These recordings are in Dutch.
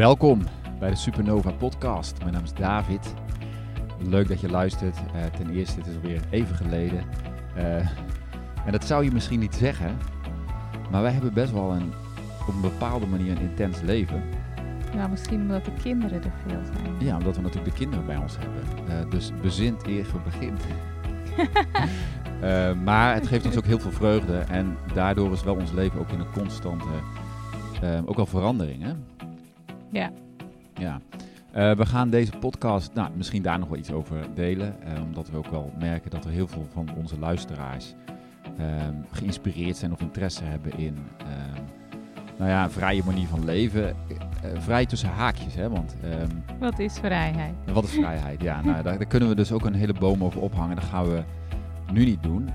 Welkom bij de Supernova Podcast. Mijn naam is David. Leuk dat je luistert. Uh, ten eerste, het is alweer even geleden. Uh, en dat zou je misschien niet zeggen, maar wij hebben best wel een, op een bepaalde manier een intens leven. Ja, misschien omdat de kinderen er veel zijn. Ja, omdat we natuurlijk de kinderen bij ons hebben. Uh, dus bezint eer voor begint. maar het geeft ons ook heel veel vreugde en daardoor is wel ons leven ook in een constante, ook al verandering. Hè? Ja. Ja. Uh, we gaan deze podcast, nou, misschien daar nog wel iets over delen. Uh, omdat we ook wel merken dat er heel veel van onze luisteraars uh, geïnspireerd zijn of interesse hebben in ehm, nou ja, een vrije manier van leven. Eh, vrij tussen haakjes, hè? Want, ehm, wat is vrijheid? Wat is vrijheid? Ja, nou, daar, daar, kunnen we dus ook een hele boom over ophangen. Dat gaan we nu niet doen.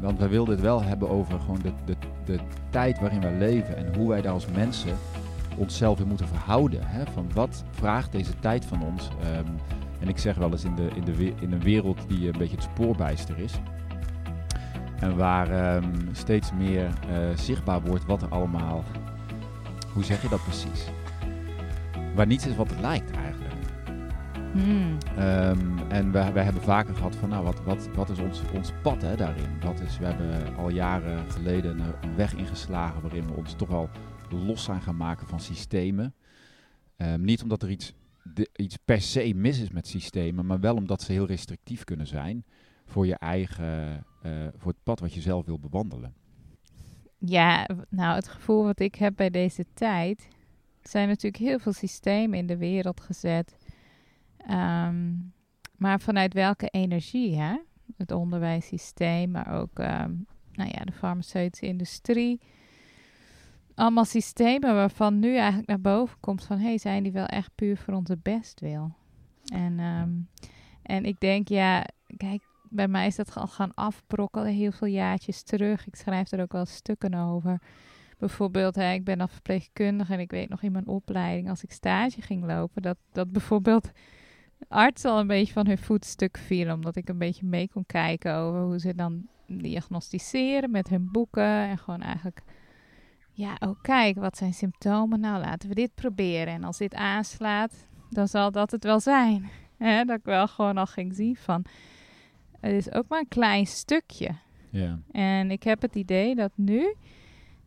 Want wij wilden het wel hebben over gewoon de, de, de tijd waarin wij leven en hoe wij daar als mensen onszelf weer moeten verhouden. Hè? Van wat vraagt deze tijd van ons? Um, en ik zeg wel eens in, de, in, de, in een wereld die een beetje het spoorbijster is. En waar um, steeds meer uh, zichtbaar wordt wat er allemaal. Hoe zeg je dat precies? Waar niets is wat het lijkt eigenlijk. Hmm. Um, en wij, wij hebben vaker gehad van, nou, wat, wat, wat is ons, ons pad hè, daarin? Wat is, we hebben al jaren geleden een weg ingeslagen waarin we ons toch wel los zijn gaan maken van systemen. Um, niet omdat er iets, de, iets per se mis is met systemen, maar wel omdat ze heel restrictief kunnen zijn voor je eigen, uh, voor het pad wat je zelf wil bewandelen. Ja, nou het gevoel wat ik heb bij deze tijd, zijn natuurlijk heel veel systemen in de wereld gezet. Um, maar vanuit welke energie, hè? Het onderwijssysteem, maar ook um, nou ja, de farmaceutische industrie allemaal systemen waarvan nu eigenlijk naar boven komt van... hé, hey, zijn die wel echt puur voor onze bestwil? En, um, en ik denk, ja, kijk, bij mij is dat al gaan afbrokkelen heel veel jaartjes terug. Ik schrijf er ook wel stukken over. Bijvoorbeeld, hè, ik ben al verpleegkundige en ik weet nog in mijn opleiding... als ik stage ging lopen, dat, dat bijvoorbeeld arts al een beetje van hun voetstuk viel... omdat ik een beetje mee kon kijken over hoe ze dan diagnosticeren met hun boeken... en gewoon eigenlijk ja, oh kijk, wat zijn symptomen? Nou, laten we dit proberen. En als dit aanslaat, dan zal dat het wel zijn. Dat ik wel gewoon al ging zien van, het is ook maar een klein stukje. Ja. En ik heb het idee dat nu,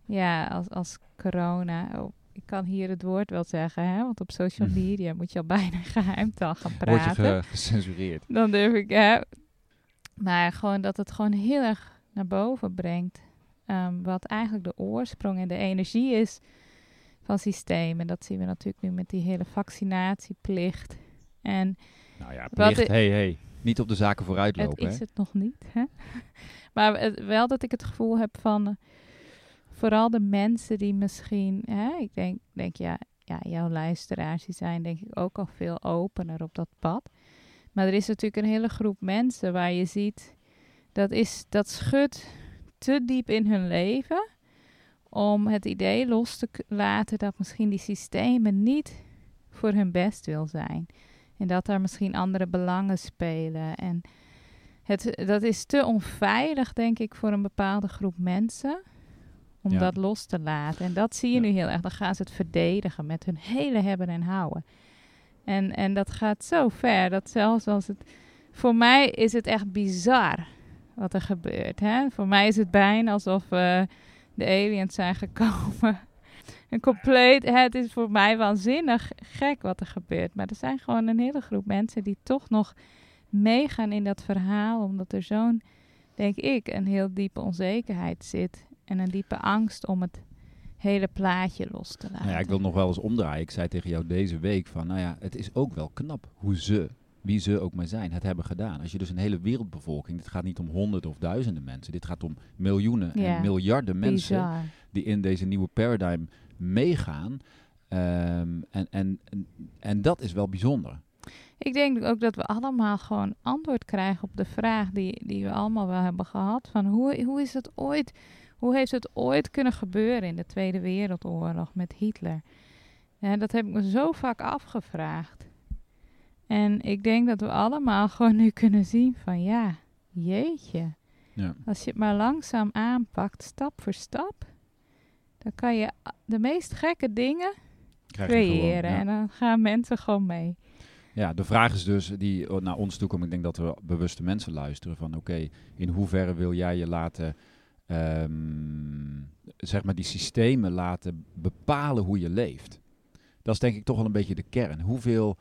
ja, als, als corona, oh, ik kan hier het woord wel zeggen, hè, want op social mhm. media moet je al bijna geheimtaal gaan praten. Word je gecensureerd. Dan durf ik, hè. Maar gewoon dat het gewoon heel erg naar boven brengt. Um, wat eigenlijk de oorsprong en de energie is van systemen. Dat zien we natuurlijk nu met die hele vaccinatieplicht. En nou ja, plicht, hé, hey, hey. Niet op de zaken vooruitlopen. Het is het nog niet, hè? maar wel dat ik het gevoel heb van... Uh, vooral de mensen die misschien... Hè, ik denk, denk ja, ja, jouw luisteraars die zijn denk ik ook al veel opener op dat pad. Maar er is natuurlijk een hele groep mensen waar je ziet... Dat, is, dat schudt te diep in hun leven om het idee los te laten dat misschien die systemen niet voor hun best wil zijn. En dat daar misschien andere belangen spelen. En het, dat is te onveilig, denk ik, voor een bepaalde groep mensen. Om dat los te laten. En dat zie je nu heel erg. Dan gaan ze het verdedigen met hun hele hebben en houden. En, en dat gaat zo ver dat zelfs als het. Voor mij is het echt bizar wat er gebeurt. Hè? Voor mij is het bijna alsof uh, de aliens zijn gekomen. een compleet, het is voor mij waanzinnig gek wat er gebeurt. Maar er zijn gewoon een hele groep mensen die toch nog meegaan in dat verhaal. Omdat er zo'n, denk ik, een heel diepe onzekerheid zit. En een diepe angst om het hele plaatje los te laten. Nou ja, ik wil nog wel eens omdraaien. Ik zei tegen jou deze week van, nou ja, het is ook wel knap hoe ze wie ze ook maar zijn, het hebben gedaan. Als je dus een hele wereldbevolking, dit gaat niet om honderden of duizenden mensen, dit gaat om miljoenen en miljarden mensen die in deze nieuwe paradigm meegaan. Um, en, en, en, dat is wel bijzonder. Ik denk ook dat we allemaal gewoon antwoord krijgen op de vraag die, die we allemaal wel hebben gehad. Van hoe, hoe is het ooit, hoe heeft het ooit kunnen gebeuren in de Tweede Wereldoorlog met Hitler? Ja, dat heb ik me zo vaak afgevraagd. En ik denk dat we allemaal gewoon nu kunnen zien van ja, jeetje. Ja. Als je het maar langzaam aanpakt, stap voor stap, dan kan je de meest gekke dingen gewoon, creëren. ja. En dan gaan mensen gewoon mee. Ja, de vraag is dus die naar ons toe komt. Ik denk dat we bewuste mensen luisteren van oké, in hoeverre wil jij je laten, ehm, zeg maar die systemen laten bepalen hoe je leeft. Dat is denk ik toch wel een beetje de kern. Hoeveel,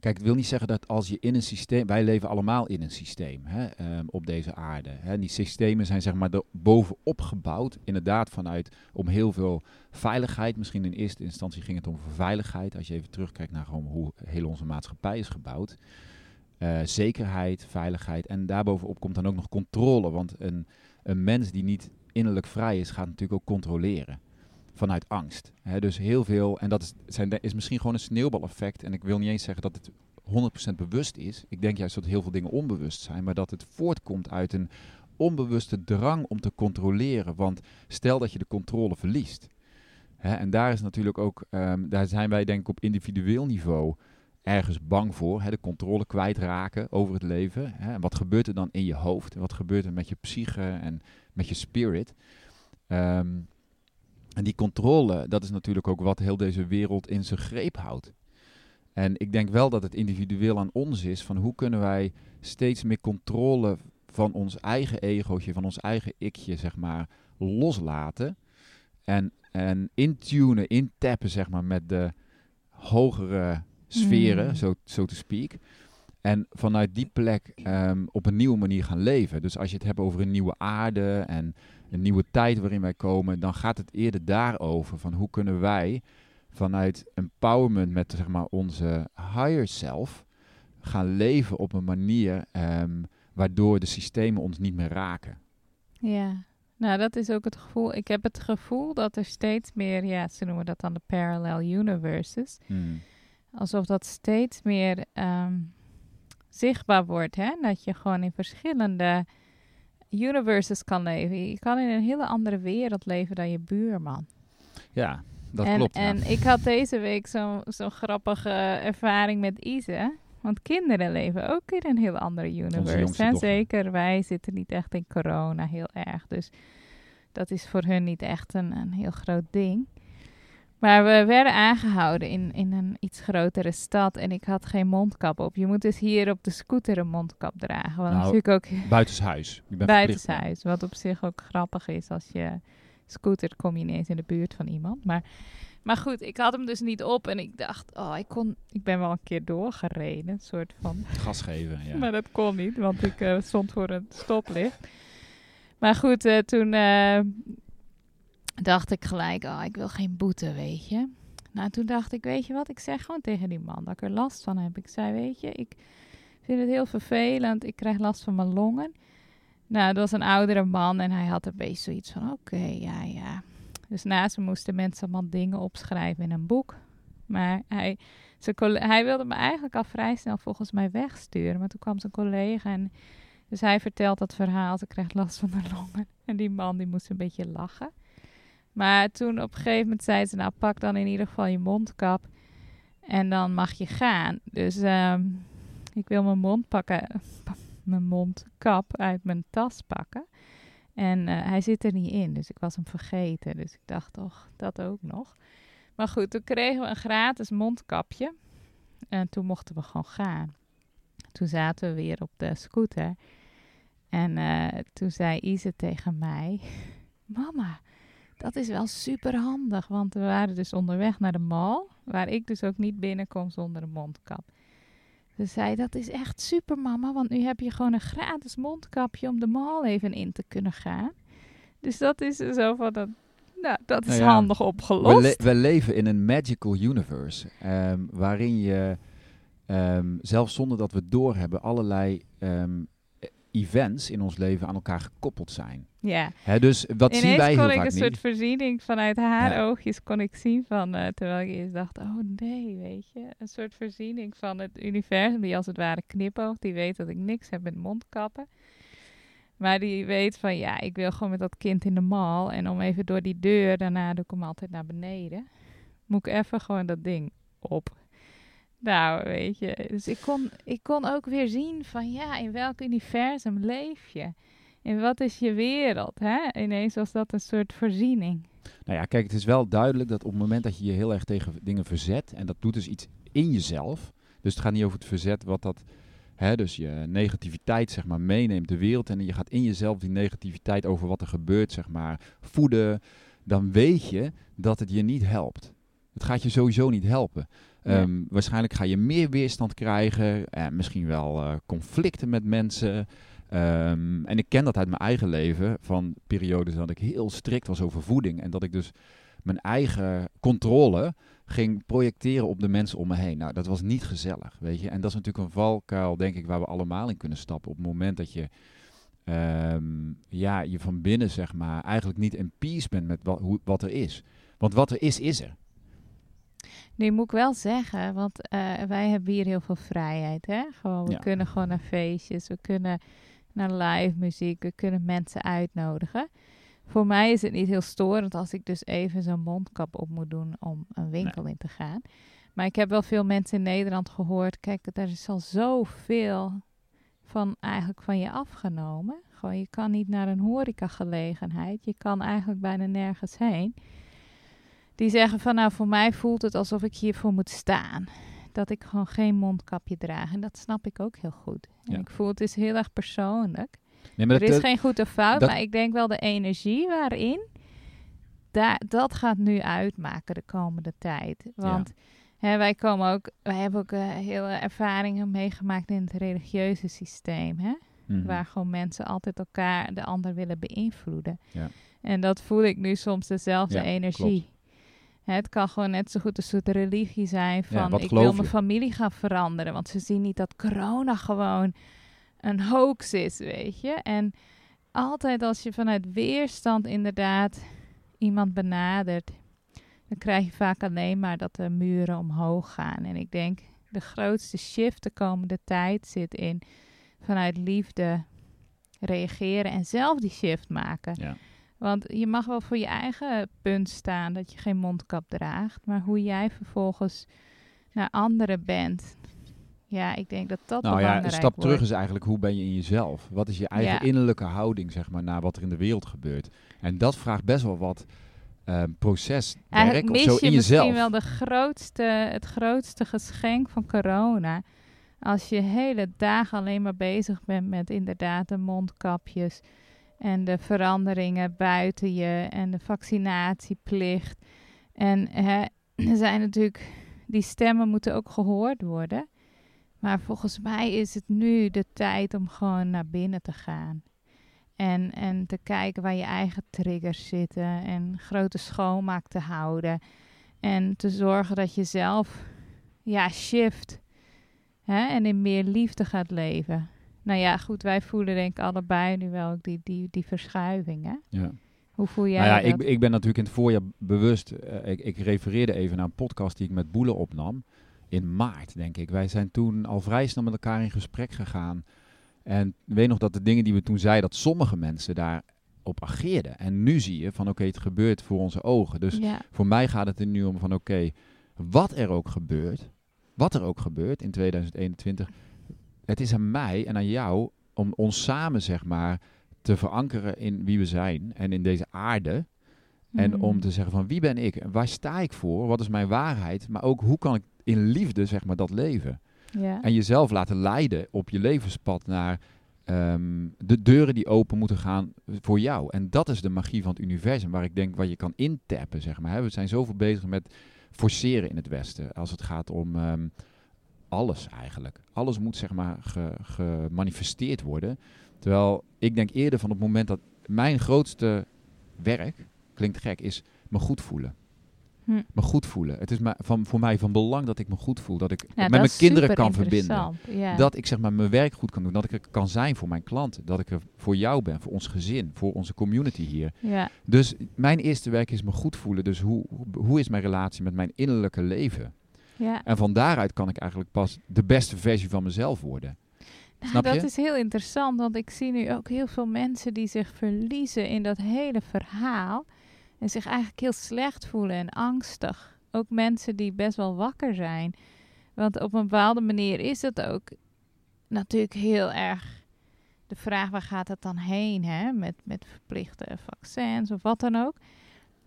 kijk, het wil niet zeggen dat als je in een systeem, wij leven allemaal in een systeem hè, ehm, op deze aarde. Hè. Die systemen zijn zeg maar bovenop gebouwd, inderdaad vanuit om heel veel veiligheid. Misschien in eerste instantie ging het om veiligheid. Als je even terugkijkt naar gewoon hoe heel onze maatschappij is gebouwd. Eh, zekerheid, veiligheid. En daarbovenop komt dan ook nog controle. Want een, een mens die niet innerlijk vrij is, gaat natuurlijk ook controleren. Vanuit angst. Dus heel veel, en dat is, zijn, is misschien gewoon een sneeuwbaleffect. En ik wil niet eens zeggen dat het 100% bewust is. Ik denk juist dat heel veel dingen onbewust zijn. Maar dat het voortkomt uit een onbewuste drang om te controleren. Want stel dat je de controle verliest. En daar is natuurlijk ook, ehm, daar zijn wij denk ik op individueel niveau ergens bang voor. De controle kwijtraken over het leven. En wat gebeurt er dan in je hoofd? Wat gebeurt er met je psyche en met je spirit? Ehm, en die controle, dat is natuurlijk ook wat heel deze wereld in zijn greep houdt. En ik denk wel dat het individueel aan ons is van hoe kunnen wij steeds meer controle van ons eigen egootje, van ons eigen ikje, zeg maar, loslaten. En, en intunen, intappen, zeg maar, met de hogere sferen, Mm. zo so to speak. En vanuit die plek ehm, op een nieuwe manier gaan leven. Dus als je het hebt over een nieuwe aarde en een nieuwe tijd waarin wij komen, dan gaat het eerder daarover. Van hoe kunnen wij vanuit empowerment met zeg maar, onze higher self gaan leven op een manier ehm, waardoor de systemen ons niet meer raken. Ja, nou dat is ook het gevoel. Ik heb het gevoel dat er steeds meer, ja, ze noemen dat dan de parallel universes. Alsof dat steeds meer ehm, zichtbaar wordt, hè? Dat je gewoon in verschillende universes kan leven. Je kan in een hele andere wereld leven dan je buurman. Ja, dat en, klopt. ja. En ik had deze week zo'n grappige ervaring met Ise. Want kinderen leven ook in een heel andere universe. dochter. Zeker, wij zitten niet echt in corona heel erg. Dus dat is voor hun niet echt een, een heel groot ding. Maar we werden aangehouden in, in een iets grotere stad en ik had geen mondkap op. Je moet dus hier op de scooter een mondkap dragen. Wat Nou, natuurlijk ook Buitenshuis. Je bent verplicht, buitenshuis. Wat op zich ook grappig is als je scooter kom je ineens in de buurt van iemand. Maar, maar goed, ik had hem dus niet op en ik dacht, oh, ik, kon, ik ben wel een keer doorgereden, een soort van. Gas geven, ja. Maar dat kon niet, want ik eh, stond voor een stoplicht. Maar goed, eh, toen eh, dacht ik gelijk, oh, ik wil geen boete, weet je. Nou, toen dacht ik, weet je wat, ik zeg gewoon tegen die man dat ik er last van heb. Ik zei, weet je, ik vind het heel vervelend, ik krijg last van mijn longen. Nou, dat was een oudere man en hij had een beetje zoiets van, oké, ja, ja. Dus naast me moesten mensen allemaal dingen opschrijven in een boek. Maar hij, hij wilde me eigenlijk al vrij snel volgens mij wegsturen. Maar toen kwam zijn collega en dus hij vertelt dat verhaal. Ze krijgt last van de longen. En die man die moest een beetje lachen. Maar toen op een gegeven moment zei ze, nou pak dan in ieder geval je mondkap. En dan mag je gaan. Dus ehm, ik wil mijn mond pakken, mijn mondkap uit mijn tas pakken. En eh, hij zit er niet in, dus ik was hem vergeten. Dus ik dacht toch, dat ook nog. Maar goed, toen kregen we een gratis mondkapje. En toen mochten we gewoon gaan. Toen zaten we weer op de scooter. En eh, toen zei Ise tegen mij: Mama, dat is wel super handig. Want we waren dus onderweg naar de mall. Waar ik dus ook niet binnenkom zonder een mondkap. Ze zei: Dat is echt super, mama. Want nu heb je gewoon een gratis mondkapje om de mall even in te kunnen gaan. Dus dat is zo van dat. Nou, dat is Nou ja, handig We, opgelost. le- we leven in een magical universe. ehm, waarin je, ehm, zelfs zonder dat we het doorhebben, allerlei ehm, events in ons leven aan elkaar gekoppeld zijn. ja. Hè, dus wat zien wij heel kon ik vaak een soort niet. voorziening vanuit haar Ja. oogjes kon ik zien van, eh, terwijl ik eerst dacht, oh nee, weet je. Een soort voorziening van het universum die als het ware knipoogt. Die weet dat ik niks heb met mondkappen. Maar die weet van, ja, ik wil gewoon met dat kind in de mal. En om even door die deur, daarna doe ik hem altijd naar beneden. Moet ik even gewoon dat ding op. Nou, weet je. Dus ik kon, ik kon ook weer zien van, ja, in welk universum leef je? in wat is je wereld? Hè? Ineens was dat een soort voorziening. Nou ja, kijk, het is wel duidelijk dat op het moment dat je je heel erg tegen dingen verzet, en dat doet dus iets in jezelf, dus het gaat niet over het verzet wat dat, hè, dus je negativiteit zeg maar meeneemt de wereld en je gaat in jezelf die negativiteit over wat er gebeurt zeg maar voeden, dan weet je dat het je niet helpt. Het gaat je sowieso niet helpen. Ja. Ehm, waarschijnlijk ga je meer weerstand krijgen, en misschien wel eh, conflicten met mensen. Ehm, en ik ken dat uit mijn eigen leven, van periodes dat ik heel strikt was over voeding. En dat ik dus mijn eigen controle ging projecteren op de mensen om me heen. Nou, dat was niet gezellig, weet je. En dat is natuurlijk een valkuil, denk ik, waar we allemaal in kunnen stappen. Op het moment dat je ehm, ja, je van binnen, zeg maar, eigenlijk niet in peace bent met wat, hoe, wat er is. Want wat er is, is er. Nu moet ik wel zeggen, want eh, wij hebben hier heel veel vrijheid. Hè? Gewoon, we Ja. kunnen gewoon naar feestjes, we kunnen naar live muziek, we kunnen mensen uitnodigen. Voor mij is het niet heel storend als ik dus even zo'n mondkap op moet doen om een winkel in te gaan. Maar ik heb wel veel mensen in Nederland gehoord. Kijk, er is al zoveel van eigenlijk van je afgenomen. Gewoon, je kan niet naar een horecagelegenheid. Je kan eigenlijk bijna nergens heen. Die zeggen van, nou, voor mij voelt het alsof ik hiervoor moet staan. Dat ik gewoon geen mondkapje draag. En dat snap ik ook heel goed. En Ja. ik voel het is heel erg persoonlijk. Nee, maar er is geen goed of fout, dat- maar ik denk wel de energie waarin, daar, dat gaat nu uitmaken de komende tijd. Want hè, wij komen ook, wij hebben ook eh, hele ervaringen meegemaakt in het religieuze systeem, hè? mhm. waar gewoon mensen altijd elkaar, de ander willen beïnvloeden. Ja. En dat voel ik nu soms dezelfde Ja, energie. Het kan gewoon net zo goed een soort religie zijn van ik wil je? mijn familie gaan veranderen. Want ze zien niet dat corona gewoon een hoax is, weet je. En altijd als je vanuit weerstand inderdaad iemand benadert, dan krijg je vaak alleen maar dat de muren omhoog gaan. En ik denk de grootste shift de komende tijd zit in vanuit liefde reageren en zelf die shift maken. Ja. Want je mag wel voor je eigen punt staan dat je geen mondkap draagt, maar hoe jij vervolgens naar anderen bent. Ja, ik denk dat dat Nou ja, een stap wordt. terug is eigenlijk hoe ben je in jezelf? Wat is je eigen Ja. innerlijke houding, zeg maar, naar wat er in de wereld gebeurt? En dat vraagt best wel wat eh, proceswerk Eigenlijk of zo je in misschien jezelf. wel de grootste, het grootste geschenk van corona. Als je hele dagen alleen maar bezig bent met inderdaad de mondkapjes en de veranderingen buiten je en de vaccinatieplicht. En hè, er zijn natuurlijk, die stemmen moeten ook gehoord worden. Maar volgens mij is het nu de tijd om gewoon naar binnen te gaan. En, en te kijken waar je eigen triggers zitten. En grote schoonmaak te houden. En te zorgen dat je zelf ja, shift. Hè? En in meer liefde gaat leven. Nou ja, goed, wij voelen denk ik allebei nu wel ook die, die, die verschuiving. Hè? Ja. Hoe voel jij Nou ja, dat? ik, ik ben natuurlijk in het voorjaar bewust. eh, ik, ik refereerde even naar een podcast die ik met Boele opnam. In maart, denk ik. Wij zijn toen al vrij snel met elkaar in gesprek gegaan. En weet nog dat de dingen die we toen zeiden, dat sommige mensen daarop ageerden. En nu zie je van oké, het gebeurt voor onze ogen. Dus ja, voor mij gaat het er nu om van oké, wat er ook gebeurt, wat er ook gebeurt in 2021, het is aan mij en aan jou om ons samen zeg maar te verankeren in wie we zijn en in deze aarde. En Mm. om te zeggen van wie ben ik en waar sta ik voor, wat is mijn waarheid, maar ook hoe kan ik in liefde zeg maar dat leven. En jezelf laten leiden op je levenspad naar ehm, de deuren die open moeten gaan voor jou. En dat is de magie van het universum, waar ik denk wat je kan intappen, zeg maar. We zijn zoveel bezig met forceren in het Westen, als het gaat om ehm, alles eigenlijk. Alles moet zeg maar ge- gemanifesteerd worden. Terwijl ik denk eerder van het moment dat mijn grootste werk, klinkt gek, is me goed voelen. Hm. Me goed voelen. Het is ma- van, voor mij van belang dat ik me goed voel. Dat ik Ja, met dat mijn kinderen kan verbinden. Ja. Dat ik zeg maar mijn werk goed kan doen. Dat ik er kan zijn voor mijn klanten. Dat ik er voor jou ben, voor ons gezin, voor onze community hier. ja. Dus mijn eerste werk is me goed voelen. Dus hoe, hoe is mijn relatie met mijn innerlijke leven? Ja. En van daaruit kan ik eigenlijk pas de beste versie van mezelf worden. Nou, Snap dat je? is heel interessant, want ik zie nu ook heel veel mensen die zich verliezen in dat hele verhaal. En zich eigenlijk heel slecht voelen en angstig. Ook mensen die best wel wakker zijn. Want op een bepaalde manier is het ook natuurlijk heel erg de vraag waar gaat het dan heen, hè? Met, met verplichte vaccins of wat dan ook.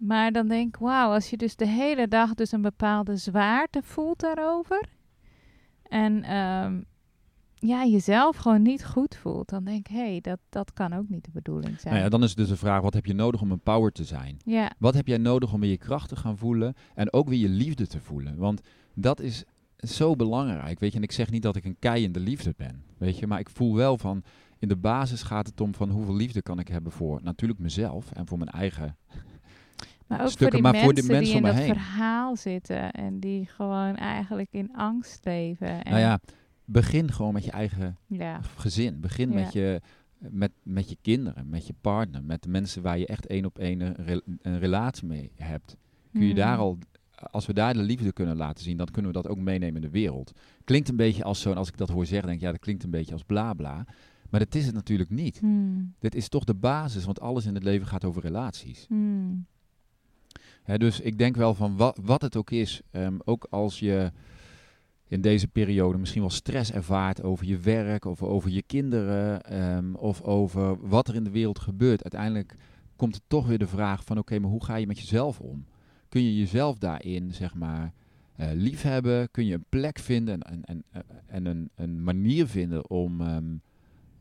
Maar dan denk ik, wauw, als je dus de hele dag dus een bepaalde zwaarte voelt daarover. En ehm, ja, jezelf gewoon niet goed voelt. Dan denk ik, hé, hey, dat, dat kan ook niet de bedoeling zijn. Nou ja, dan is dus de vraag, wat heb je nodig om een power te zijn? ja. Wat heb jij nodig om weer je kracht te gaan voelen en ook weer je liefde te voelen? Want dat is zo belangrijk, weet je. En ik zeg niet dat ik een kei in de liefde ben, weet je. Maar ik voel wel van, in de basis gaat het om van hoeveel liefde kan ik hebben voor natuurlijk mezelf en voor mijn eigen Maar ook stukken, voor die voor mensen die in dat heen. verhaal zitten en die gewoon eigenlijk in angst leven. En, Nou ja, begin gewoon met je eigen ja. gezin. Begin Ja. met, je, met, met je kinderen, met je partner, met de mensen waar je echt één op één een, een relatie mee hebt. Kun je daar Hmm. al, als we daar de liefde kunnen laten zien, dan kunnen we dat ook meenemen in de wereld. Klinkt een beetje als zo'n, als ik dat hoor zeggen, denk ik, ja, dat klinkt een beetje als bla bla. Maar dat is het natuurlijk niet. Hmm. Dit is toch de basis, want alles in het leven gaat over relaties. Hmm. Dus ik denk wel van wat, wat het ook is, ehm, ook als je in deze periode misschien wel stress ervaart over je werk of over je kinderen ehm, of over wat er in de wereld gebeurt. Uiteindelijk komt er toch weer de vraag van oké, maar hoe ga je met jezelf om? Kun je jezelf daarin, zeg maar, eh liefhebben? Kun je een plek vinden en, en, en een, een manier vinden om, ehm,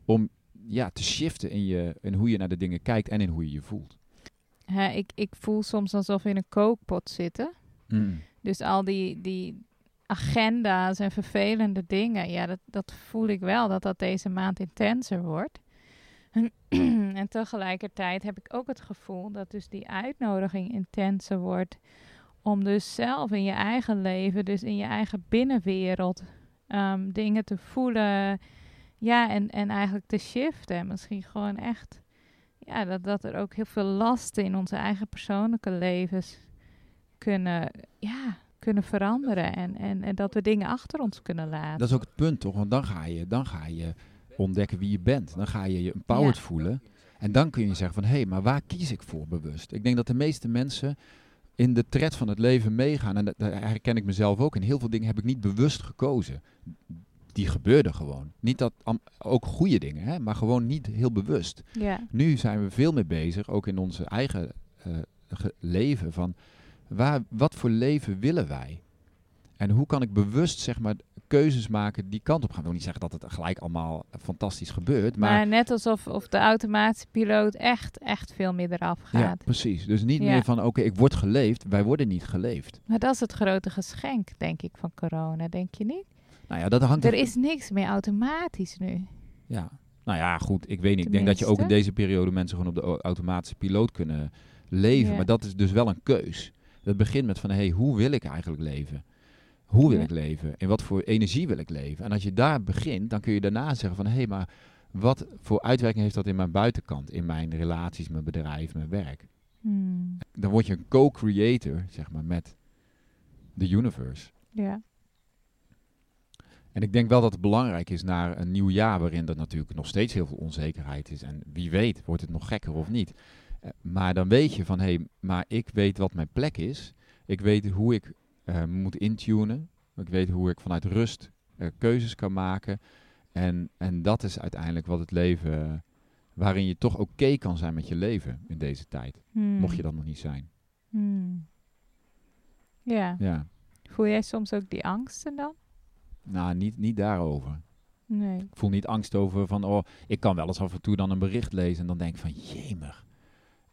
om ja, te shiften in, je, in hoe je naar de dingen kijkt en in hoe je je voelt? Hè, ik, ik voel soms alsof we in een kookpot zitten. Dus al die, die agenda's en vervelende dingen, ja, dat, dat voel ik wel, dat dat deze maand intenser wordt. en tegelijkertijd heb ik ook het gevoel dat dus die uitnodiging intenser wordt om dus zelf in je eigen leven, dus in je eigen binnenwereld, ehm, dingen te voelen, ja, en, en eigenlijk te shiften. Misschien gewoon echt, ja, dat, dat er ook heel veel lasten in onze eigen persoonlijke levens kunnen, ja, kunnen veranderen. En, en, en dat we dingen achter ons kunnen laten. Dat is ook het punt, toch? Want dan ga je, dan ga je ontdekken wie je bent. Dan ga je je empowered Ja. voelen. En dan kun je zeggen van, hé, hey, maar waar kies ik voor bewust? Ik denk dat de meeste mensen in de tred van het leven meegaan. En dat, daar herken ik mezelf ook. In heel veel dingen heb ik niet bewust gekozen. Die gebeurden gewoon. Niet dat, ook goede dingen, hè, maar gewoon niet heel bewust. ja. Nu zijn we veel meer bezig, ook in onze eigen eh, leven, van waar, wat voor leven willen wij? En hoe kan ik bewust zeg maar, keuzes maken die kant op gaan? Ik wil niet zeggen dat het gelijk allemaal fantastisch gebeurt, Maar, maar, net alsof of de automatische piloot echt, echt veel meer eraf ja, gaat. precies. Dus niet Ja. meer van oké, ik word geleefd, wij worden niet geleefd. Maar dat is het grote geschenk, denk ik, van corona, denk je niet? Nou ja, dat hangt Er is niks meer automatisch nu. Ja. Nou ja, goed, ik weet niet. Ik denk dat je ook in deze periode mensen gewoon op de au- automatische piloot kunnen leven. Ja. Maar dat is dus wel een keus. Het begint met van, hé, hey, hoe wil ik eigenlijk leven? Hoe wil Ja. ik leven? In wat voor energie wil ik leven? En als je daar begint, dan kun je daarna zeggen van, hé, hey, maar wat voor uitwerking heeft dat in mijn buitenkant? In mijn relaties, mijn bedrijf, mijn werk? Hmm. Dan word je een co-creator, zeg maar, met de universe. Ja. En ik denk wel dat het belangrijk is naar een nieuw jaar waarin er natuurlijk nog steeds heel veel onzekerheid is. En wie weet wordt het nog gekker of niet. Eh, maar dan weet je van, hé, hey, maar ik weet wat mijn plek is. Ik weet hoe ik eh, moet intunen. Ik weet hoe ik vanuit rust eh, keuzes kan maken. En, en dat is uiteindelijk wat het leven, waarin je toch oké kan zijn met je leven in deze tijd. Hmm. Mocht je dat nog niet zijn. Hmm. Ja. Ja, Voel jij soms ook die angsten dan? Nou, niet, niet daarover. Nee. Ik voel niet angst over van, oh, ik kan wel eens af en toe dan een bericht lezen en dan denk ik van, jemig,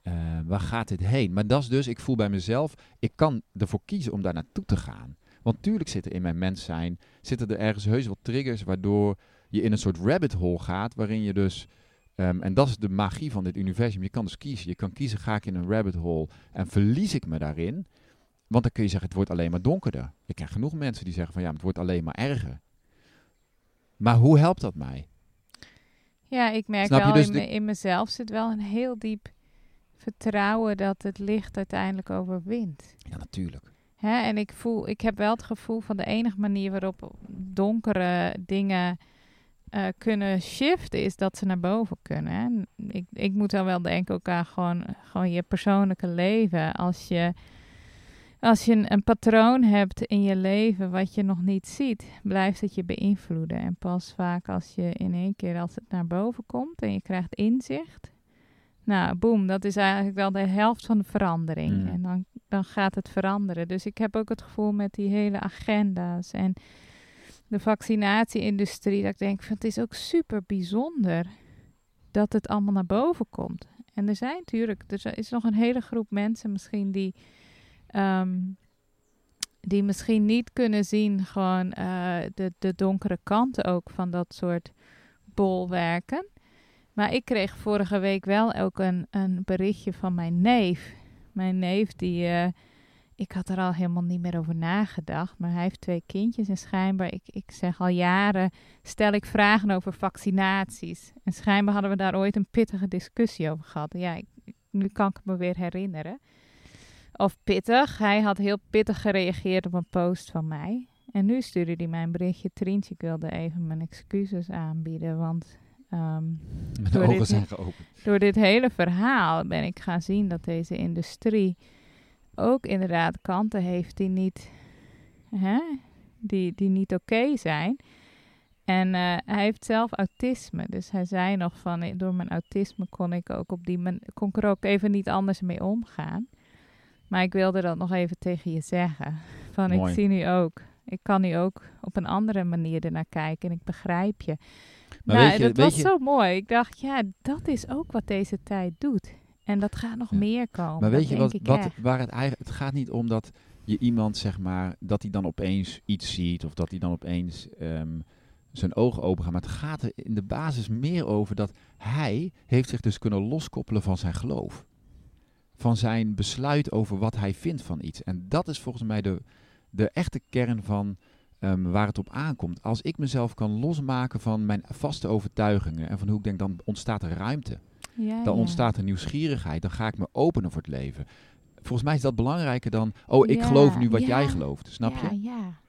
eh, waar gaat dit heen? Maar dat is dus, ik voel bij mezelf, ik kan ervoor kiezen om daar naartoe te gaan. Want tuurlijk zitten in mijn mens zijn, zitten er ergens heus wel triggers waardoor je in een soort rabbit hole gaat, waarin je dus, ehm, en dat is de magie van dit universum, je kan dus kiezen. Je kan kiezen, ga ik in een rabbit hole en verlies ik me daarin? Want dan kun je zeggen, het wordt alleen maar donkerder. Ik ken genoeg mensen die zeggen van, ja, het wordt alleen maar erger. Maar hoe helpt dat mij? Ja, ik merk Snap wel dus in, de- me- in mezelf zit wel een heel diep vertrouwen dat het licht uiteindelijk overwint. Ja, natuurlijk. Hè? En ik voel, ik heb wel het gevoel van de enige manier waarop donkere dingen eh, kunnen shiften, is dat ze naar boven kunnen. Hè? Ik, ik moet dan wel denken ook aan gewoon, gewoon je persoonlijke leven. Als je als je een, een patroon hebt in je leven wat je nog niet ziet, blijft het je beïnvloeden. En pas vaak als je in één keer, als het naar boven komt en je krijgt inzicht, nou, boem, dat is eigenlijk wel de helft van de verandering. Mm. En dan, dan gaat het veranderen. Dus ik heb ook het gevoel met die hele agenda's en de vaccinatieindustrie, dat ik denk, van, het is ook super bijzonder dat het allemaal naar boven komt. En er zijn natuurlijk, er is nog een hele groep mensen misschien die, ehm, die misschien niet kunnen zien gewoon eh, de, de donkere kanten ook van dat soort bolwerken. Maar ik kreeg vorige week wel ook een, een berichtje van mijn neef. Mijn neef die, eh, ik had er al helemaal niet meer over nagedacht, maar hij heeft twee kindjes en schijnbaar, ik, ik zeg al jaren, stel ik vragen over vaccinaties. En schijnbaar hadden we daar ooit een pittige discussie over gehad. Ja, ik, nu kan ik me weer herinneren. Of pittig, hij had heel pittig gereageerd op een post van mij. En nu stuurde hij mij een berichtje, Trientje, ik wilde even mijn excuses aanbieden, want... ehm, Mijn Door ogen dit- zijn geopend. door dit hele verhaal ben ik gaan zien dat deze industrie ook inderdaad kanten heeft die niet, hè, die, die niet oké zijn. En eh, hij heeft zelf autisme. Dus hij zei nog van, eh, door mijn autisme kon ik ook op die man- kon ik er ook even niet anders mee omgaan. Maar ik wilde dat nog even tegen je zeggen. Van Mooi. ik zie nu ook, ik kan nu ook op een andere manier ernaar kijken en ik begrijp je. Maar nou, weet je- dat was je- zo mooi. Ik dacht, ja, dat is ook wat deze tijd doet. En dat gaat nog Ja. meer komen. Maar weet je wat, wat waar het eigenlijk, het gaat niet om dat je iemand zeg maar, dat hij dan opeens iets ziet of dat hij dan opeens ehm, zijn ogen open gaan. Maar het gaat er in de basis meer over dat hij heeft zich dus kunnen loskoppelen van zijn geloof. Van zijn besluit over wat hij vindt van iets. En dat is volgens mij de, de echte kern van ehm, waar het op aankomt. Als ik mezelf kan losmaken van mijn vaste overtuigingen en van hoe ik denk, dan ontstaat er ruimte. Ja, Dan ja. ontstaat er nieuwsgierigheid. Dan ga ik me openen voor het leven. Volgens mij is dat belangrijker dan, oh, ik Ja, geloof nu wat jij gelooft. Snap ja, je? Ja,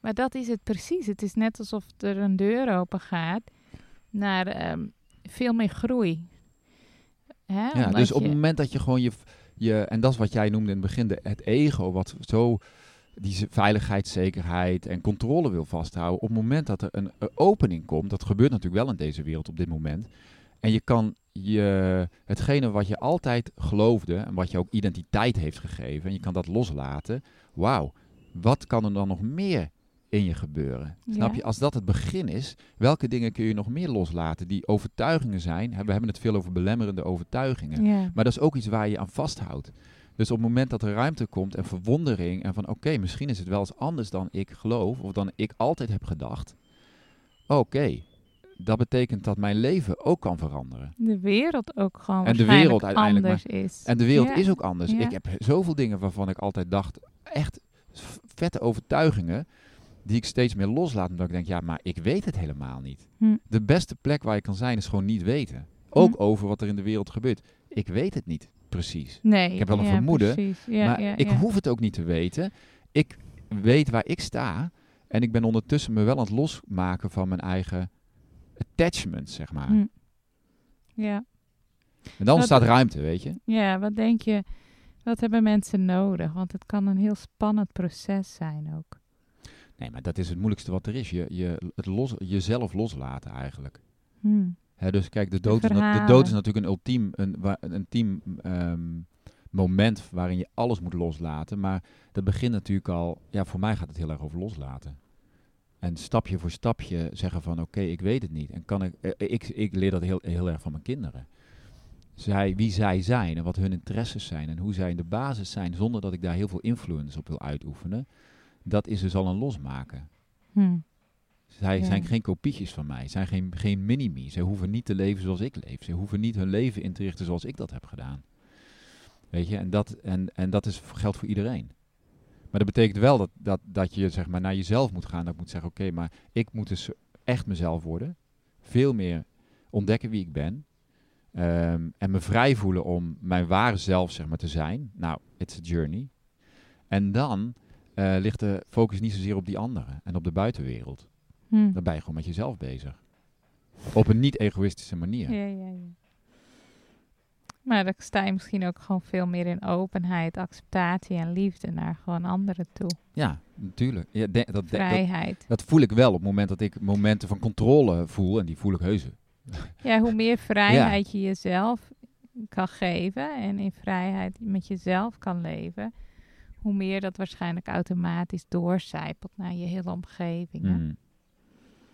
Maar dat is het precies. Het is net alsof er een deur open gaat naar ehm, veel meer groei. Hè? Ja, dus op het moment dat je gewoon je, je, en dat is wat jij noemde in het begin, de, het ego, wat zo die z- veiligheid, zekerheid en controle wil vasthouden. Op het moment dat er een, een opening komt, dat gebeurt natuurlijk wel in deze wereld op dit moment. En je kan je, hetgene wat je altijd geloofde en wat je ook identiteit heeft gegeven, en je kan dat loslaten. Wauw, wat kan er dan nog meer in je gebeuren? Snap je? Als dat het begin is, welke dingen kun je nog meer loslaten die overtuigingen zijn? We hebben het veel over belemmerende overtuigingen. Ja. Maar dat is ook iets waar je aan vasthoudt. Dus op het moment dat er ruimte komt en verwondering en van oké, misschien is het wel eens anders dan ik geloof of dan ik altijd heb gedacht. Oké, dat betekent dat mijn leven ook kan veranderen. De wereld ook gewoon En de wereld uiteindelijk, anders is. En de wereld Ja. is ook anders. Ja. Ik heb zoveel dingen waarvan ik altijd dacht, echt vette overtuigingen, die ik steeds meer loslaat. Omdat ik denk, ja, maar ik weet het helemaal niet. Hm. De beste plek waar je kan zijn is gewoon niet weten. Ook Hm. over wat er in de wereld gebeurt. Ik weet het niet precies. Nee, Ik heb wel een ja, vermoeden. Ja, maar ja, ik hoef het ook niet te weten. Ik weet waar ik sta. En ik ben ondertussen me wel aan het losmaken van mijn eigen attachment, zeg maar. Hm. Ja. En dan staat ruimte, weet je. ja, wat denk je, wat hebben mensen nodig? Want het kan een heel spannend proces zijn ook. Nee, maar dat is het moeilijkste wat er is. Je, je, het los, jezelf loslaten eigenlijk. Hm. Hè, dus kijk, de dood, is, na- de verhalen. dood is natuurlijk een ultiem, een, een ultiem ehm, moment waarin je alles moet loslaten. Maar dat begint natuurlijk al, ja, voor mij gaat het heel erg over loslaten. En stapje voor stapje zeggen van, oké, ik weet het niet. En kan ik, eh, ik, ik leer dat heel, heel erg van mijn kinderen. Zij, wie zij zijn en wat hun interesses zijn en hoe zij in de basis zijn, zonder dat ik daar heel veel influence op wil uitoefenen. Dat is dus al een losmaken. Hm. Zij Ja. zijn geen kopietjes van mij. Zij zijn geen, geen mini-me. Zij hoeven niet te leven zoals ik leef. Ze hoeven niet hun leven in te richten zoals ik dat heb gedaan. Weet je, en dat, en, en dat is, geldt voor iedereen. Maar dat betekent wel dat, dat, dat je zeg maar, naar jezelf moet gaan. Dat moet zeggen, oké, maar ik moet dus echt mezelf worden. Veel meer ontdekken wie ik ben. Ehm, en me vrij voelen om mijn ware zelf zeg maar, te zijn. Nou, it's a journey. En dan eh, ligt de focus niet zozeer op die anderen en op de buitenwereld. Hm. Dan ben je gewoon met jezelf bezig. Op een niet-egoïstische manier. Ja, ja, ja. Maar dan sta je misschien ook gewoon veel meer in openheid, acceptatie en liefde naar gewoon anderen toe. Ja, natuurlijk. Ja, de- dat, dat, dat voel ik wel op het moment dat ik momenten van controle voel. En die voel ik heus. Ja, hoe meer vrijheid je jezelf kan geven en in vrijheid met jezelf kan leven, hoe meer dat waarschijnlijk automatisch doorcijpelt naar je hele omgeving. hè. Mm.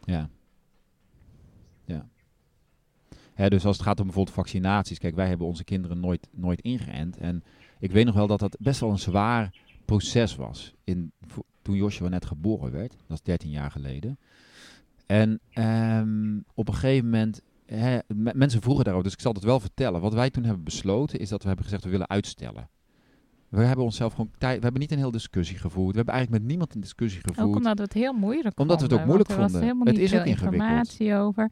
Ja. Ja. Hè, dus als het gaat om bijvoorbeeld vaccinaties. Kijk, wij hebben onze kinderen nooit, nooit ingeënt. En ik weet nog wel dat dat best wel een zwaar proces was. In, toen Joshua net geboren werd. Dat is 13 jaar geleden. En ehm, op een gegeven moment... Mensen vroegen daarover, dus ik zal het wel vertellen. Wat wij toen hebben besloten is dat we hebben gezegd we willen uitstellen. We hebben onszelf gewoon tijd... We hebben niet een hele discussie gevoerd. We hebben eigenlijk met niemand een discussie gevoerd. Ook omdat we het heel moeilijk Omdat we het ook moeilijk er vonden. Het is ook ingewikkeld. informatie over.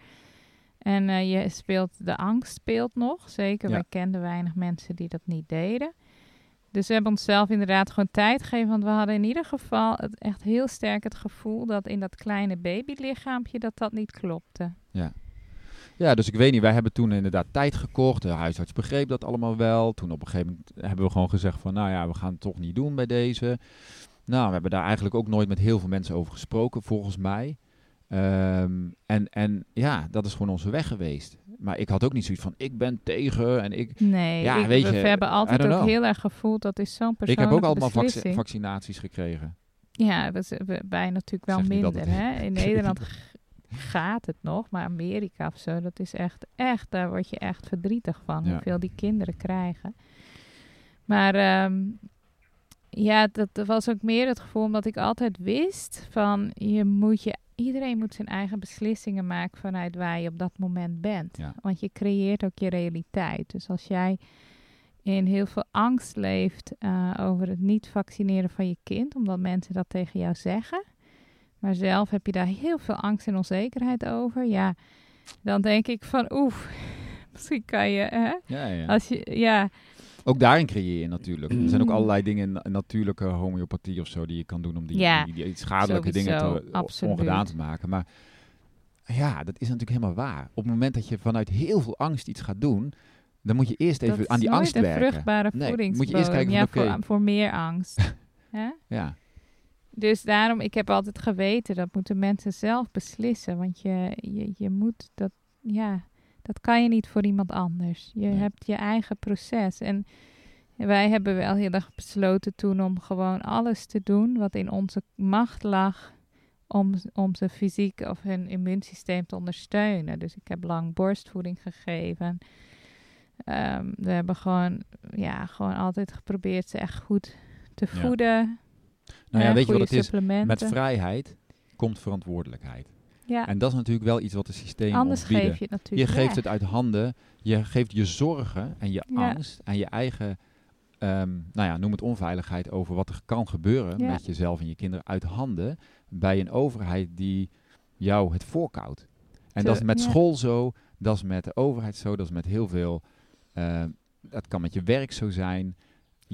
En eh, je speelt, de angst speelt nog. Zeker, Ja. wij kenden weinig mensen die dat niet deden. Dus we hebben onszelf inderdaad gewoon tijd gegeven. Want we hadden in ieder geval het, echt heel sterk het gevoel dat in dat kleine babylichaampje dat dat niet klopte. Ja, dus ik weet niet, wij hebben toen inderdaad tijd gekocht. De huisarts begreep dat allemaal wel. Toen op een gegeven moment hebben we gewoon gezegd van, nou ja, we gaan het toch niet doen bij deze. Nou, we hebben daar eigenlijk ook nooit met heel veel mensen over gesproken, volgens mij. Ehm, en, en ja, dat is gewoon onze weg geweest. Maar ik had ook niet zoiets van, ik ben tegen en ik... Nee, Ja, ik- weet we, je, we hebben altijd ook know. heel erg gevoeld dat is zo'n Ik persoonlijke heb ook allemaal vac- vaccinaties gekregen. Ja, we- wij natuurlijk wel minder. Hè? In Nederland gaat het nog, maar Amerika of zo, dat is echt, echt, daar word je echt verdrietig van, Ja. hoeveel die kinderen krijgen. Maar ehm, ja, dat was ook meer het gevoel omdat ik altijd wist van, je moet je, iedereen moet zijn eigen beslissingen maken vanuit waar je op dat moment bent. Ja. Want je creëert ook je realiteit. Dus als jij in heel veel angst leeft eh, over het niet vaccineren van je kind, omdat mensen dat tegen jou zeggen. Maar zelf heb je daar heel veel angst en onzekerheid over. Ja, dan denk ik van oef, misschien kan je, hè, Ja, ja. als je, ja, Ook daarin creëer je natuurlijk. Er zijn ook Mm. allerlei dingen in natuurlijke homeopathie of zo die je kan doen om die, Ja, die, die schadelijke dingen te, absoluut. ongedaan te maken. Maar ja, dat is natuurlijk helemaal waar. Op het moment dat je vanuit heel veel angst iets gaat doen, dan moet je eerst even dat aan die is nooit angst een werken. vruchtbare Nee, voedingsbodem. moet je eerst kijken ja, voor, voor meer angst. Ja, Dus daarom, ik heb altijd geweten, dat moeten mensen zelf beslissen. Want je, je, je moet dat, ja, dat kan je niet voor iemand anders. Je Nee. hebt je eigen proces. En wij hebben wel heel erg besloten toen om gewoon alles te doen wat in onze macht lag. Om, om ze fysiek of hun immuunsysteem te ondersteunen. Dus ik heb lang borstvoeding gegeven. Ehm, we hebben gewoon, ja, gewoon altijd geprobeerd ze echt goed te Ja. Nou ja, weet je wat het is? Met vrijheid komt verantwoordelijkheid. Ja, En dat is natuurlijk wel iets wat de systemen anders ons bieden. geef je het Je natuurlijk geeft weg. het uit handen. Je geeft je zorgen en je Ja. angst en je eigen, ehm, nou ja, noem het onveiligheid over wat er kan gebeuren Ja. met jezelf en je kinderen uit handen bij een overheid die jou het voorkoudt. En dat is met school zo, dat is met de overheid zo, dat is met heel veel, ehm, dat kan met je werk zo zijn.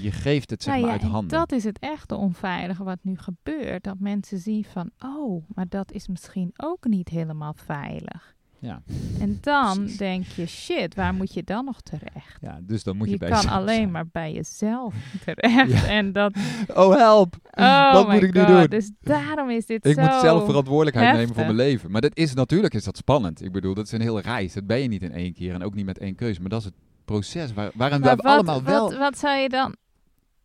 Je geeft het zeg Nou maar ja, uit en handen. dat is het echte onveilige wat nu gebeurt. Dat mensen zien van, oh, maar dat is misschien ook niet helemaal veilig. Ja. En dan Precies. denk je, shit, waar moet je dan nog terecht? ja, dus dan moet je, je bij kan jezelf alleen zijn. maar bij jezelf terecht. Ja. En dat, Oh help! oh Wat moet ik nu God, doen? Dus daarom is dit Ik zo... moet zelf verantwoordelijkheid nemen voor mijn leven. Maar dat is natuurlijk is dat spannend. Ik bedoel, dat is een hele reis. Dat ben je niet in één keer en ook niet met één keuze. Maar dat is het proces waar, waarin Maar we wat, allemaal wel... wat, wat zou je dan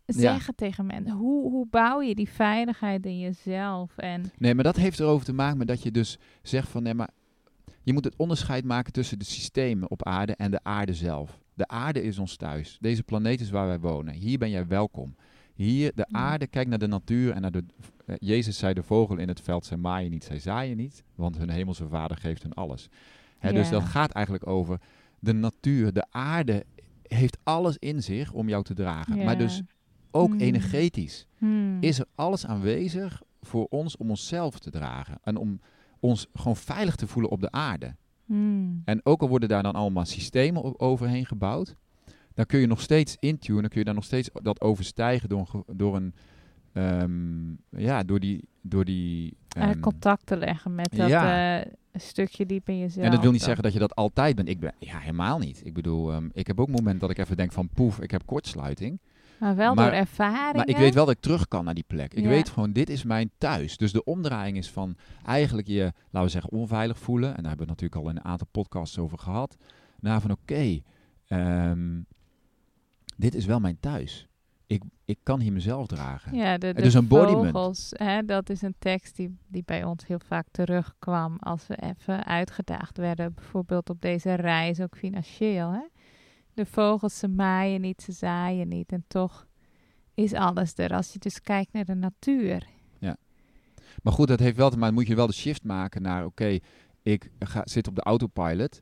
Ja. zeggen tegen mensen? Hoe, hoe bouw je die veiligheid in jezelf? En Nee, maar dat heeft erover te maken met dat je dus zegt van... Nee, maar je moet het onderscheid maken tussen de systemen op aarde en de aarde zelf. De aarde is ons thuis. Deze planeet is waar wij wonen. Hier ben jij welkom. Hier, de aarde, kijk naar de natuur en naar de... eh, Jezus zei de vogel in het veld, zij maaien niet, zij zaaien niet. Want hun hemelse vader geeft hun alles. Hè, Dus dat gaat eigenlijk over de natuur. De aarde heeft alles in zich om jou te dragen. Maar dus ook Hmm. energetisch hmm, is er alles aanwezig voor ons om onszelf te dragen. En om ons gewoon veilig te voelen op de aarde. hmm. En ook al worden daar dan allemaal systemen overheen gebouwd, dan kun je nog steeds intunen, dan kun je daar nog steeds dat overstijgen door door een ehm, ja, door die, door die Eh, ehm, contact te leggen met dat, ja. eh, stukje diep in jezelf. En dat wil niet dan. zeggen dat je dat altijd bent. Ik ben, ja, helemaal niet. Ik bedoel, ehm, ik heb ook momenten dat ik even denk van poef, ik heb kortsluiting. Maar wel Maar- door ervaring. Maar ik weet wel dat ik terug kan naar die plek. Ik Ja. weet gewoon, dit is mijn thuis. Dus de omdraaiing is van eigenlijk je, laten we zeggen, onveilig voelen. En daar hebben we het natuurlijk al in een aantal podcasts over gehad. Naar van, oké, ehm, dit is wel mijn thuis. Ik, ik kan hier mezelf dragen. Ja, de, de dus een vogels, hè, dat is een tekst die, die bij ons heel vaak terugkwam als we even uitgedaagd werden. Bijvoorbeeld op deze reis, ook financieel. Hè? De vogels, ze maaien niet, ze zaaien niet. En toch is alles er. Als je dus kijkt naar de natuur. Maar goed, dat heeft wel te maken. Moet je wel de shift maken naar, oké, ik ga, zit op de autopilot.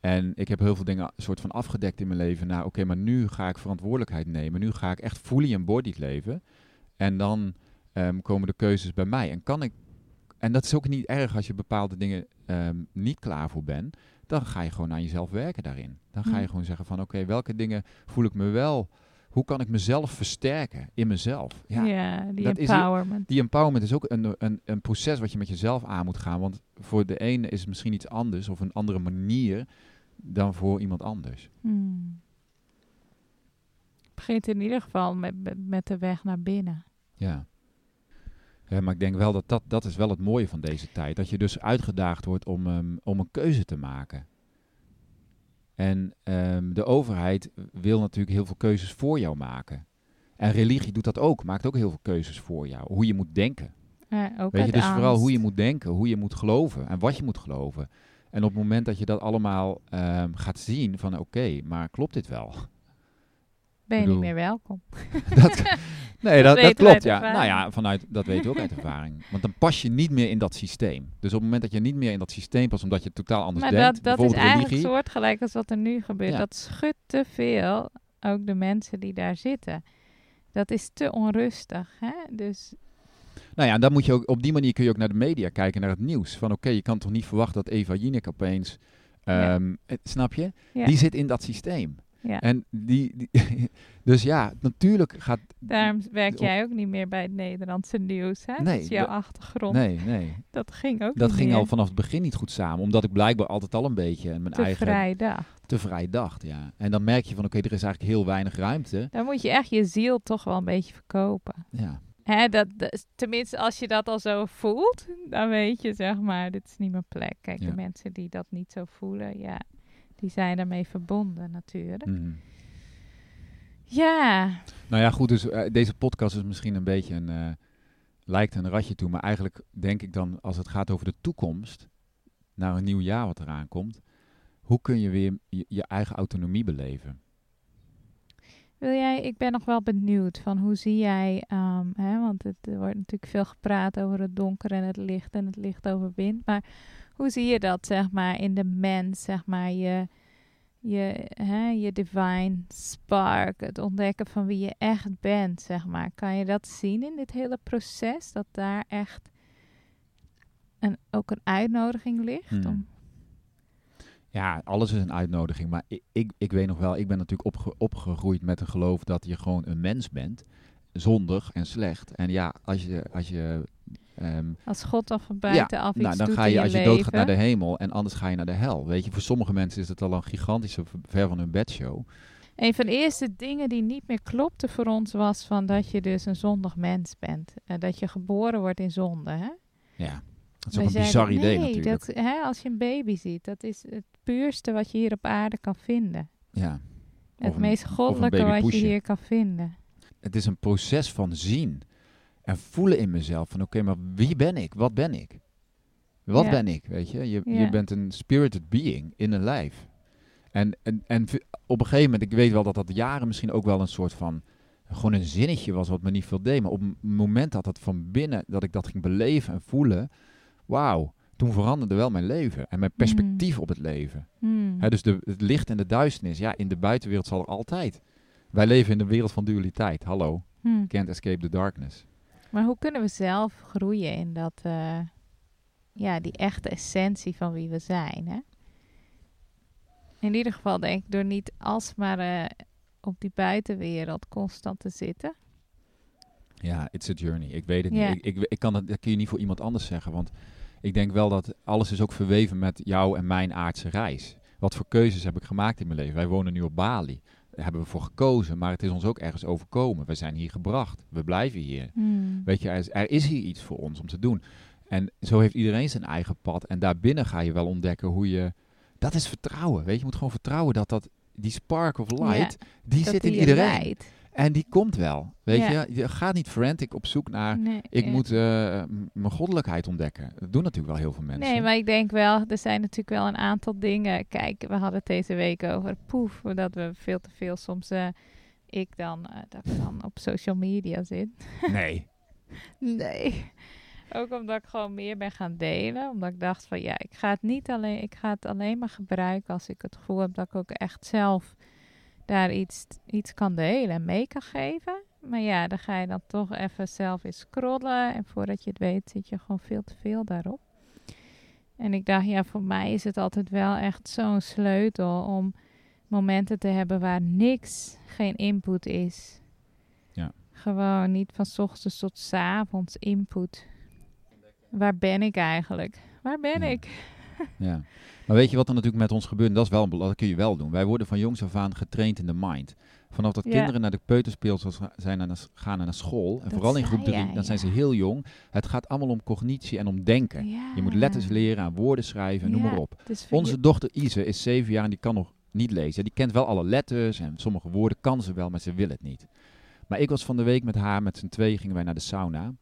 En ik heb heel veel dingen soort van afgedekt in mijn leven. Naar, oké, maar nu ga ik verantwoordelijkheid nemen. Nu ga ik echt fully embodied leven. En dan ehm, komen de keuzes bij mij. En kan ik. En dat is ook niet erg als je bepaalde dingen ehm, niet klaar voor bent. Dan ga je gewoon aan jezelf werken daarin. Dan ga je Hmm. gewoon zeggen van oké, welke dingen voel ik me wel. Hoe kan ik mezelf versterken in mezelf? Ja, die dat is- empowerment. Die empowerment is ook een, een, een proces wat je met jezelf aan moet gaan. Want voor de ene is het misschien iets anders of een andere manier dan voor iemand anders. Hmm. Het begint in ieder geval met, met, met de weg naar binnen. Ja. Ja. Maar ik denk wel dat, dat dat is wel het mooie van deze tijd. Dat je dus uitgedaagd wordt om, ehm, om een keuze te maken. En ehm, de overheid wil natuurlijk heel veel keuzes voor jou maken. En religie doet dat ook, maakt ook heel veel keuzes voor jou. Hoe je moet denken. Ook Weet je, dus vooral hoe je moet denken, hoe je moet geloven en wat je moet geloven. En op het moment dat je dat allemaal ehm, gaat zien van oké, maar klopt dit wel? Ben je bedoel- niet meer welkom. dat, nee, dat, dat klopt ja. Nou ja, vanuit, dat weten we ook uit ervaring. Want dan pas je niet meer in dat systeem. Dus op het moment dat je niet meer in dat systeem past, omdat je totaal anders Maar denkt, dat, dat is eigenlijk religie. soortgelijk als wat er nu gebeurt. Ja. Dat schudt te veel, ook de mensen die daar zitten. Dat is te onrustig. Hè? Dus Nou ja, dan moet je ook, op die manier kun je ook naar de media kijken, naar het nieuws. Van oké, je kan toch niet verwachten dat Eva Jinek opeens, Ja. ehm, eh, snap je? ja, Die zit in dat systeem. Ja. En die, die dus ja, natuurlijk gaat daarom werk jij ook niet meer bij het Nederlandse nieuws. Hè? Nee, dat is jouw achtergrond. Nee, nee. Dat ging ook Dat ging meer. al vanaf het begin niet goed samen. Omdat ik blijkbaar altijd al een beetje mijn te eigen vrij dag. te vrij dacht. Ja. En dan merk je van oké, er is eigenlijk heel weinig ruimte. Dan moet je echt je ziel toch wel een beetje verkopen. Ja. Hè, dat, dat- tenminste, als je dat al zo voelt, dan weet je, zeg maar, dit is niet mijn plek. Kijk, Ja. de mensen die dat niet zo voelen, ja, die zijn daarmee verbonden natuurlijk. Mhm. Ja, Nou ja, goed. Dus eh, deze podcast is misschien een beetje een eh, lijkt een ratje toe, maar eigenlijk denk ik dan als het gaat over de toekomst naar een nieuw jaar wat eraan komt, hoe kun je weer je, je eigen autonomie beleven? wil jij, ik ben nog wel benieuwd van hoe zie jij, ehm, hè, want het, er wordt natuurlijk veel gepraat over het donker en het licht en het licht overwint, maar hoe zie je dat, zeg maar, in de mens, zeg maar, je, je, hè, je divine spark, het ontdekken van wie je echt bent, zeg maar. Kan je dat zien in dit hele proces, dat daar echt een, ook een uitnodiging ligt? Hmm. Om, Ja, alles is een uitnodiging. Maar ik, ik, ik weet nog wel, ik ben natuurlijk opge- opgegroeid met een geloof dat je gewoon een mens bent. Zondig en slecht. En ja, als je, als je ehm, als God al van buitenaf iets nou, dan ga je als je leven. doodgaat naar de hemel en anders ga je naar de hel. Weet je, voor sommige mensen is het al een gigantische ver van hun bedshow. Een van de eerste dingen die niet meer klopte voor ons was van dat je dus een zondig mens bent. Eh, dat je geboren wordt in zonde. Hè? Ja, dat is Wij ook een bizar idee nee, natuurlijk. Dat, hè, als je een baby ziet, dat is het puurste wat je hier op aarde kan vinden. Ja. Het meest goddelijke wat je hier kan vinden. Het is een proces van zien en voelen in mezelf van oké, maar wie ben ik? Wat ben ik? Wat ben ik? Weet je? Je, je bent een spirited being in een lijf. En, en, en op een gegeven moment, ik weet wel dat dat jaren misschien ook wel een soort van, gewoon een zinnetje was wat me niet veel deed. Maar op het moment dat het van binnen, dat ik dat ging beleven en voelen, wauw, toen veranderde wel mijn leven en mijn perspectief op het leven. Hmm. Dus de, het licht en de duisternis, ja, in de buitenwereld zal er altijd. Wij leven in de wereld van dualiteit. Hallo, Hmm. can't escape the darkness. Maar hoe kunnen we zelf groeien in dat, eh, ja, die echte essentie van wie we zijn? Hè? In ieder geval denk ik door niet alsmaar eh, op die buitenwereld constant te zitten. Ja, it's a journey. Ik weet het niet. Ik, ik, ik kan het, dat kun je niet voor iemand anders zeggen. Want ik denk wel dat alles is ook verweven met jou en mijn aardse reis. Wat voor keuzes heb ik gemaakt in mijn leven? Wij wonen nu op Bali. Hebben we voor gekozen, maar het is ons ook ergens overkomen. We zijn hier gebracht. We blijven hier. Hmm. Weet je, er is, er is hier iets voor ons om te doen. En zo heeft iedereen zijn eigen pad. En daarbinnen ga je wel ontdekken hoe je... Dat is vertrouwen, weet je. Je moet gewoon vertrouwen dat, dat die spark of light, die zit in die iedereen. leidt. En die komt wel, weet Ja. je. Je gaat niet frantic op zoek naar... Nee, Ik ja. moet eh, mijn goddelijkheid ontdekken. Dat doen natuurlijk wel heel veel mensen. Nee, maar ik denk wel, er zijn natuurlijk wel een aantal dingen. Kijk, we hadden het deze week over poef, dat we veel te veel soms, eh, ik dan, eh, dat ik dan op social media zit. Nee. Nee. Ook omdat ik gewoon meer ben gaan delen. Omdat ik dacht van ja, ik ga het niet alleen, ik ga het alleen maar gebruiken als ik het gevoel heb dat ik ook echt zelf daar iets, iets kan delen en mee kan geven. Maar ja, dan ga je dan toch even zelf eens scrollen. En voordat je het weet zit je gewoon veel te veel daarop. En ik dacht, ja, voor mij is het altijd wel echt zo'n sleutel om momenten te hebben waar niks, geen input is. Ja. Gewoon niet van 's ochtends tot 's avonds input. Waar ben ik eigenlijk? Waar ben Ja. ik? Ja. Maar weet je wat er natuurlijk met ons gebeurt? Dat, is wel, een dat kun je wel doen. Wij worden van jongs af aan getraind in de mind. Vanaf dat Ja. kinderen naar de peuterspeelzaal zijn en gaan naar school, en Dat vooral in groep zei 3, jij, dan zijn ze heel jong. Het gaat allemaal om cognitie en om denken. Ja. Je moet letters leren, aan woorden schrijven, noem maar op. Onze je- dochter Ise is zeven jaar en die kan nog niet lezen. Die kent wel alle letters en sommige woorden kan ze wel, maar ze wil het niet. Maar ik was van de week met haar, met z'n twee gingen wij naar de sauna.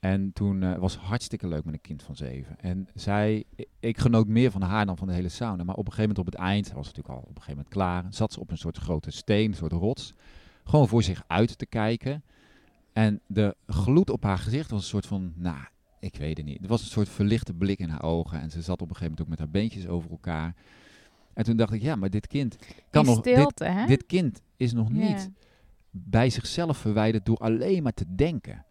En toen eh, was het hartstikke leuk met een kind van zeven. En zij, ik, genoot meer van haar dan van de hele sauna. Maar op een gegeven moment op het eind, was natuurlijk al op een gegeven moment klaar, zat ze op een soort grote steen, een soort rots. Gewoon voor zich uit te kijken. En de gloed op haar gezicht was een soort van, nou, ik weet het niet. Er was een soort verlichte blik in haar ogen. En ze zat op een gegeven moment ook met haar beentjes over elkaar. En toen dacht ik, ja, maar dit kind kan die nog. Dit, stilte, dit kind is nog niet bij zichzelf verwijderd door alleen maar te denken.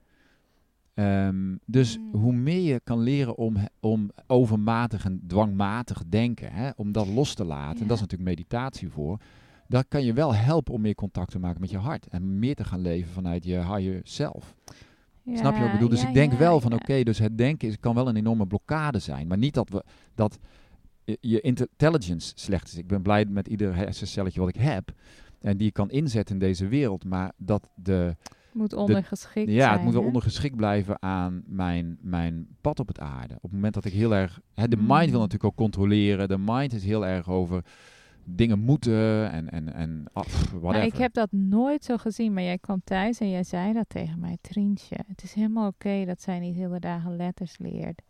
Ehm, dus Mm. hoe meer je kan leren om, om overmatig en dwangmatig denken, hè, om dat los te laten, en dat is natuurlijk meditatie voor, dat kan je wel helpen om meer contact te maken met je hart en meer te gaan leven vanuit je higher self. Snap je wat ik bedoel? Dus ja, ik denk wel van oké, dus het denken is, kan wel een enorme blokkade zijn. Maar niet dat, we, dat je- je intelligence slecht is. Ik ben blij met ieder hersencelletje wat ik heb. En die ik kan inzetten in deze wereld. Maar dat de, moet ondergeschikt ja, zijn. het moet wel ondergeschikt blijven aan mijn, mijn pad op het aarde. Op het moment dat ik heel erg... Hè, de Mm. mind wil natuurlijk ook controleren. De mind is heel erg over dingen moeten en, en, en ah, pff, Maar whatever. ik heb dat nooit zo gezien, maar jij kwam thuis en jij zei dat tegen mij, Trientje. Het is helemaal oké dat zij niet hele dagen letters leert.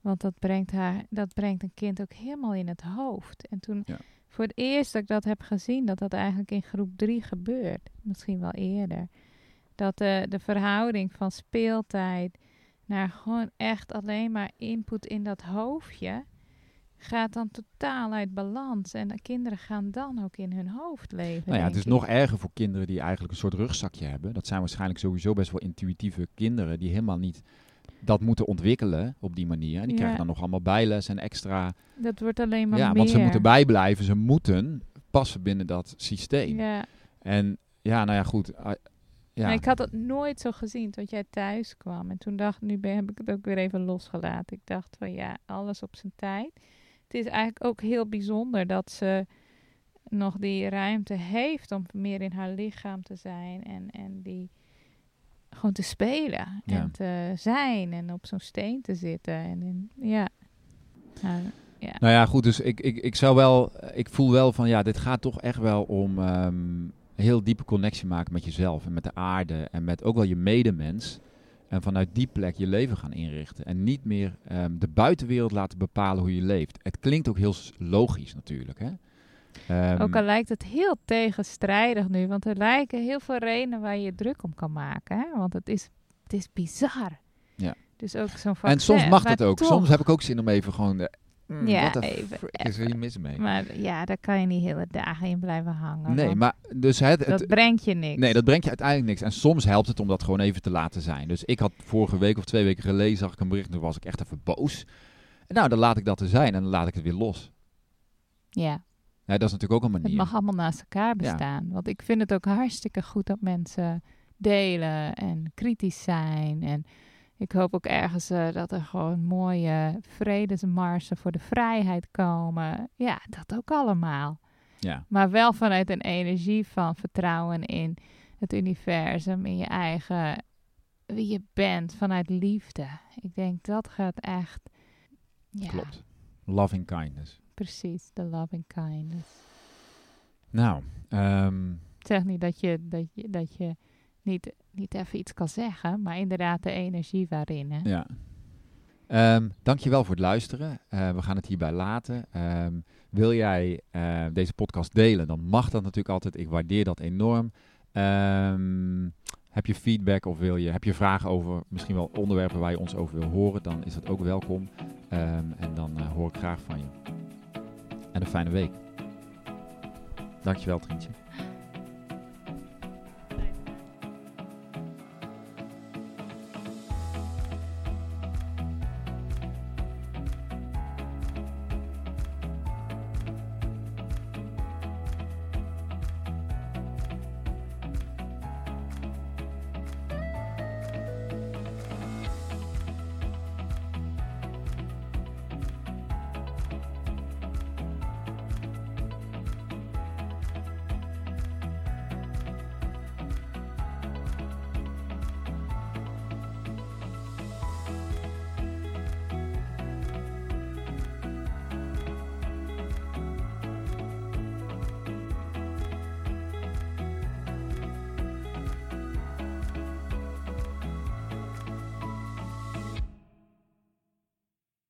Want dat brengt, haar, dat brengt een kind ook helemaal in het hoofd. En toen, Ja. voor het eerst dat ik dat heb gezien, dat dat eigenlijk in groep drie gebeurt. Misschien wel eerder. Dat de, de verhouding van speeltijd naar gewoon echt alleen maar input in dat hoofdje gaat dan totaal uit balans. En de kinderen gaan dan ook in hun hoofd leven. Nou ja, het is ik. nog erger voor kinderen die eigenlijk een soort rugzakje hebben. Dat zijn waarschijnlijk sowieso best wel intuïtieve kinderen die helemaal niet dat moeten ontwikkelen op die manier. En die Ja. krijgen dan nog allemaal bijles en extra. Dat wordt alleen maar ja, meer. want ze moeten bijblijven. Ze moeten passen binnen dat systeem. Ja. En ja, nou ja, goed. Ja. Maar ik had het nooit zo gezien tot jij thuis kwam. En toen dacht nu ben, heb ik het ook weer even losgelaten. Ik dacht van ja, alles op zijn tijd. Het is eigenlijk ook heel bijzonder dat ze nog die ruimte heeft om meer in haar lichaam te zijn. En, en die gewoon te spelen Ja. en te zijn en op zo'n steen te zitten. En in, ja. Nou, ja. Nou ja, goed, dus ik, ik, ik zou wel, ik voel wel van ja, dit gaat toch echt wel om ehm, een heel diepe connectie maken met jezelf en met de aarde en met ook wel je medemens. En vanuit die plek je leven gaan inrichten. En niet meer ehm, de buitenwereld laten bepalen hoe je leeft. Het klinkt ook heel logisch natuurlijk. Hè? Ehm, Ook al lijkt het heel tegenstrijdig nu, want er lijken heel veel redenen waar je je druk om kan maken. Hè? Want het is, het is bizar. Ja. Dus ook zo'n en soms mag dat ook. toch. Soms heb ik ook zin om even gewoon... eh, mm, Ja, even- is er hier mis mee? Maar ja, daar kan je niet hele dagen in blijven hangen. nee, maar dus het, het, dat brengt je niks. Nee, dat brengt je uiteindelijk niks. En soms helpt het om dat gewoon even te laten zijn. Dus ik had vorige week of twee weken geleden, zag ik een bericht, en toen was ik echt even boos. Nou, dan laat ik dat er zijn en dan laat ik het weer los. Ja, Ja, dat is natuurlijk ook een het manier. mag allemaal naast elkaar bestaan. Want ik vind het ook hartstikke goed dat mensen delen en kritisch zijn. En ik hoop ook ergens eh, dat er gewoon mooie vredesmarsen voor de vrijheid komen. Ja, dat ook allemaal. Ja, Maar wel vanuit een energie van vertrouwen in het universum, in je eigen, wie je bent, vanuit liefde. Ik denk dat gaat echt. Ja, klopt. Loving kindness. Precies, de loving kindness. Nou, ehm, Ik zeg niet dat je, dat je, dat je niet, niet even iets kan zeggen, maar inderdaad de energie waarin. Hè? ja. Ehm dankjewel voor het luisteren. Eh, we gaan het hierbij laten. Ehm, wil jij eh, deze podcast delen, dan mag dat natuurlijk altijd. Ik waardeer dat enorm. Ehm, heb je feedback of wil je, heb je vragen over misschien wel onderwerpen waar je ons over wil horen, dan is dat ook welkom. En dan eh, hoor ik graag van je. En een fijne week. Dankjewel, Trientje.